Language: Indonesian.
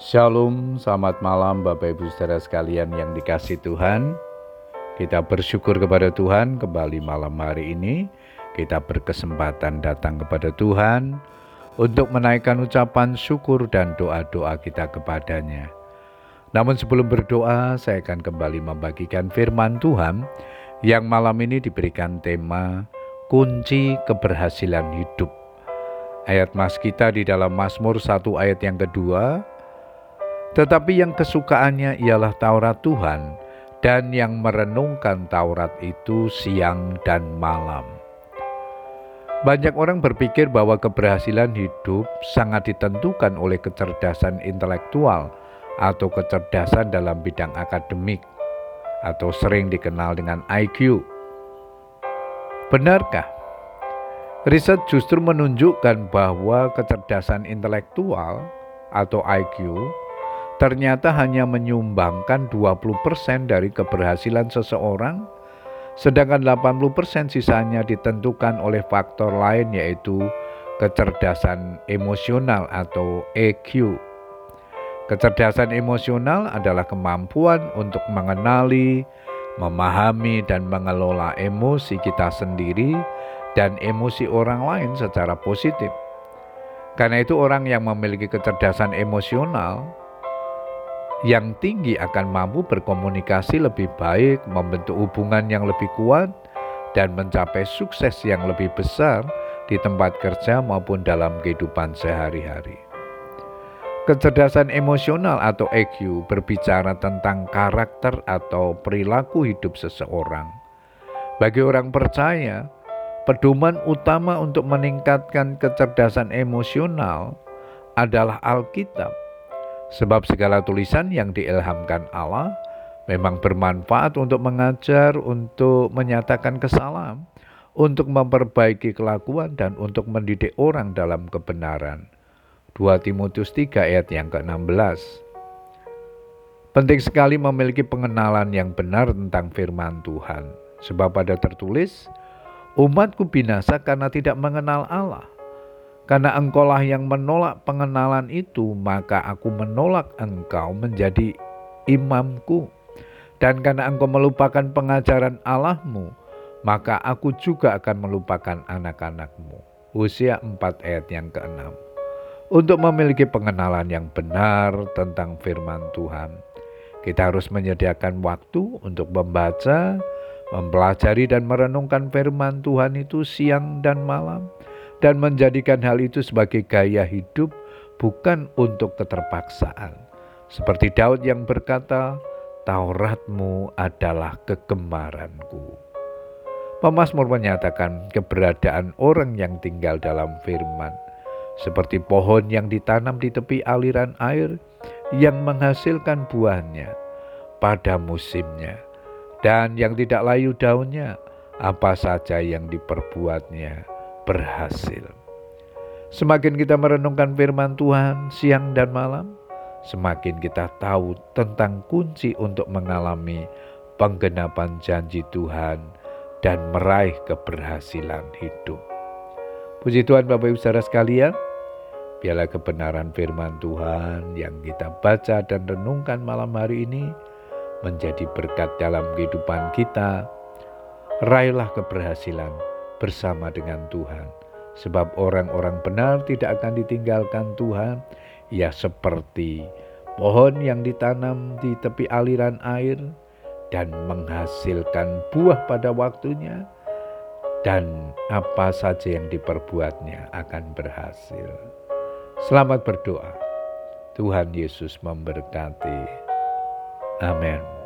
Shalom, selamat malam Bapak Ibu saudara sekalian yang dikasih Tuhan. Kita bersyukur kepada Tuhan kembali malam hari ini. Kita berkesempatan datang kepada Tuhan untuk menaikkan ucapan syukur dan doa-doa kita kepadanya. Namun sebelum berdoa, saya akan kembali membagikan firman Tuhan yang malam ini diberikan tema kunci keberhasilan hidup Ayat mas kita di dalam Mazmur satu ayat yang kedua, tetapi yang kesukaannya ialah Taurat Tuhan dan yang merenungkan Taurat itu siang dan malam. Banyak orang berpikir bahwa keberhasilan hidup sangat ditentukan oleh kecerdasan intelektual atau kecerdasan dalam bidang akademik atau sering dikenal dengan IQ. Benarkah? Riset justru menunjukkan bahwa kecerdasan intelektual atau IQ ternyata hanya menyumbangkan 20% dari keberhasilan seseorang, sedangkan 80% sisanya ditentukan oleh faktor lain yaitu kecerdasan emosional atau EQ. Kecerdasan emosional adalah kemampuan untuk mengenali, memahami, dan mengelola emosi kita sendiri dan emosi orang lain secara positif. Karena itu orang yang memiliki kecerdasan emosional yang tinggi akan mampu berkomunikasi lebih baik, membentuk hubungan yang lebih kuat, dan mencapai sukses yang lebih besar di tempat kerja maupun dalam kehidupan sehari-hari. Kecerdasan emosional atau EQ berbicara tentang karakter atau perilaku hidup seseorang. Bagi orang percaya, Pedoman utama untuk meningkatkan kecerdasan emosional adalah Alkitab. Sebab segala tulisan yang diilhamkan Allah memang bermanfaat untuk mengajar, untuk menyatakan kesalahan, untuk memperbaiki kelakuan dan untuk mendidik orang dalam kebenaran. 2 Timotius 3 ayat yang ke-16. Penting sekali memiliki pengenalan yang benar tentang firman Tuhan. Sebab pada tertulis, Umatku binasa karena tidak mengenal Allah. Karena engkaulah yang menolak pengenalan itu, maka aku menolak engkau menjadi imamku. Dan karena engkau melupakan pengajaran Allahmu, maka aku juga akan melupakan anak-anakmu. Usia 4 ayat yang ke-6. Untuk memiliki pengenalan yang benar tentang firman Tuhan, kita harus menyediakan waktu untuk membaca, mempelajari dan merenungkan firman Tuhan itu siang dan malam, dan menjadikan hal itu sebagai gaya hidup, bukan untuk keterpaksaan. Seperti Daud yang berkata, Tauratmu adalah kegemaranku. Pemasmur menyatakan keberadaan orang yang tinggal dalam firman, seperti pohon yang ditanam di tepi aliran air yang menghasilkan buahnya pada musimnya dan yang tidak layu daunnya, apa saja yang diperbuatnya berhasil. Semakin kita merenungkan firman Tuhan siang dan malam, semakin kita tahu tentang kunci untuk mengalami penggenapan janji Tuhan dan meraih keberhasilan hidup. Puji Tuhan Bapak Ibu Saudara sekalian, biarlah kebenaran firman Tuhan yang kita baca dan renungkan malam hari ini menjadi berkat dalam kehidupan kita. Raihlah keberhasilan bersama dengan Tuhan, sebab orang-orang benar tidak akan ditinggalkan Tuhan. Ya, seperti pohon yang ditanam di tepi aliran air dan menghasilkan buah pada waktunya, dan apa saja yang diperbuatnya akan berhasil. Selamat berdoa. Tuhan Yesus memberkati. Amen.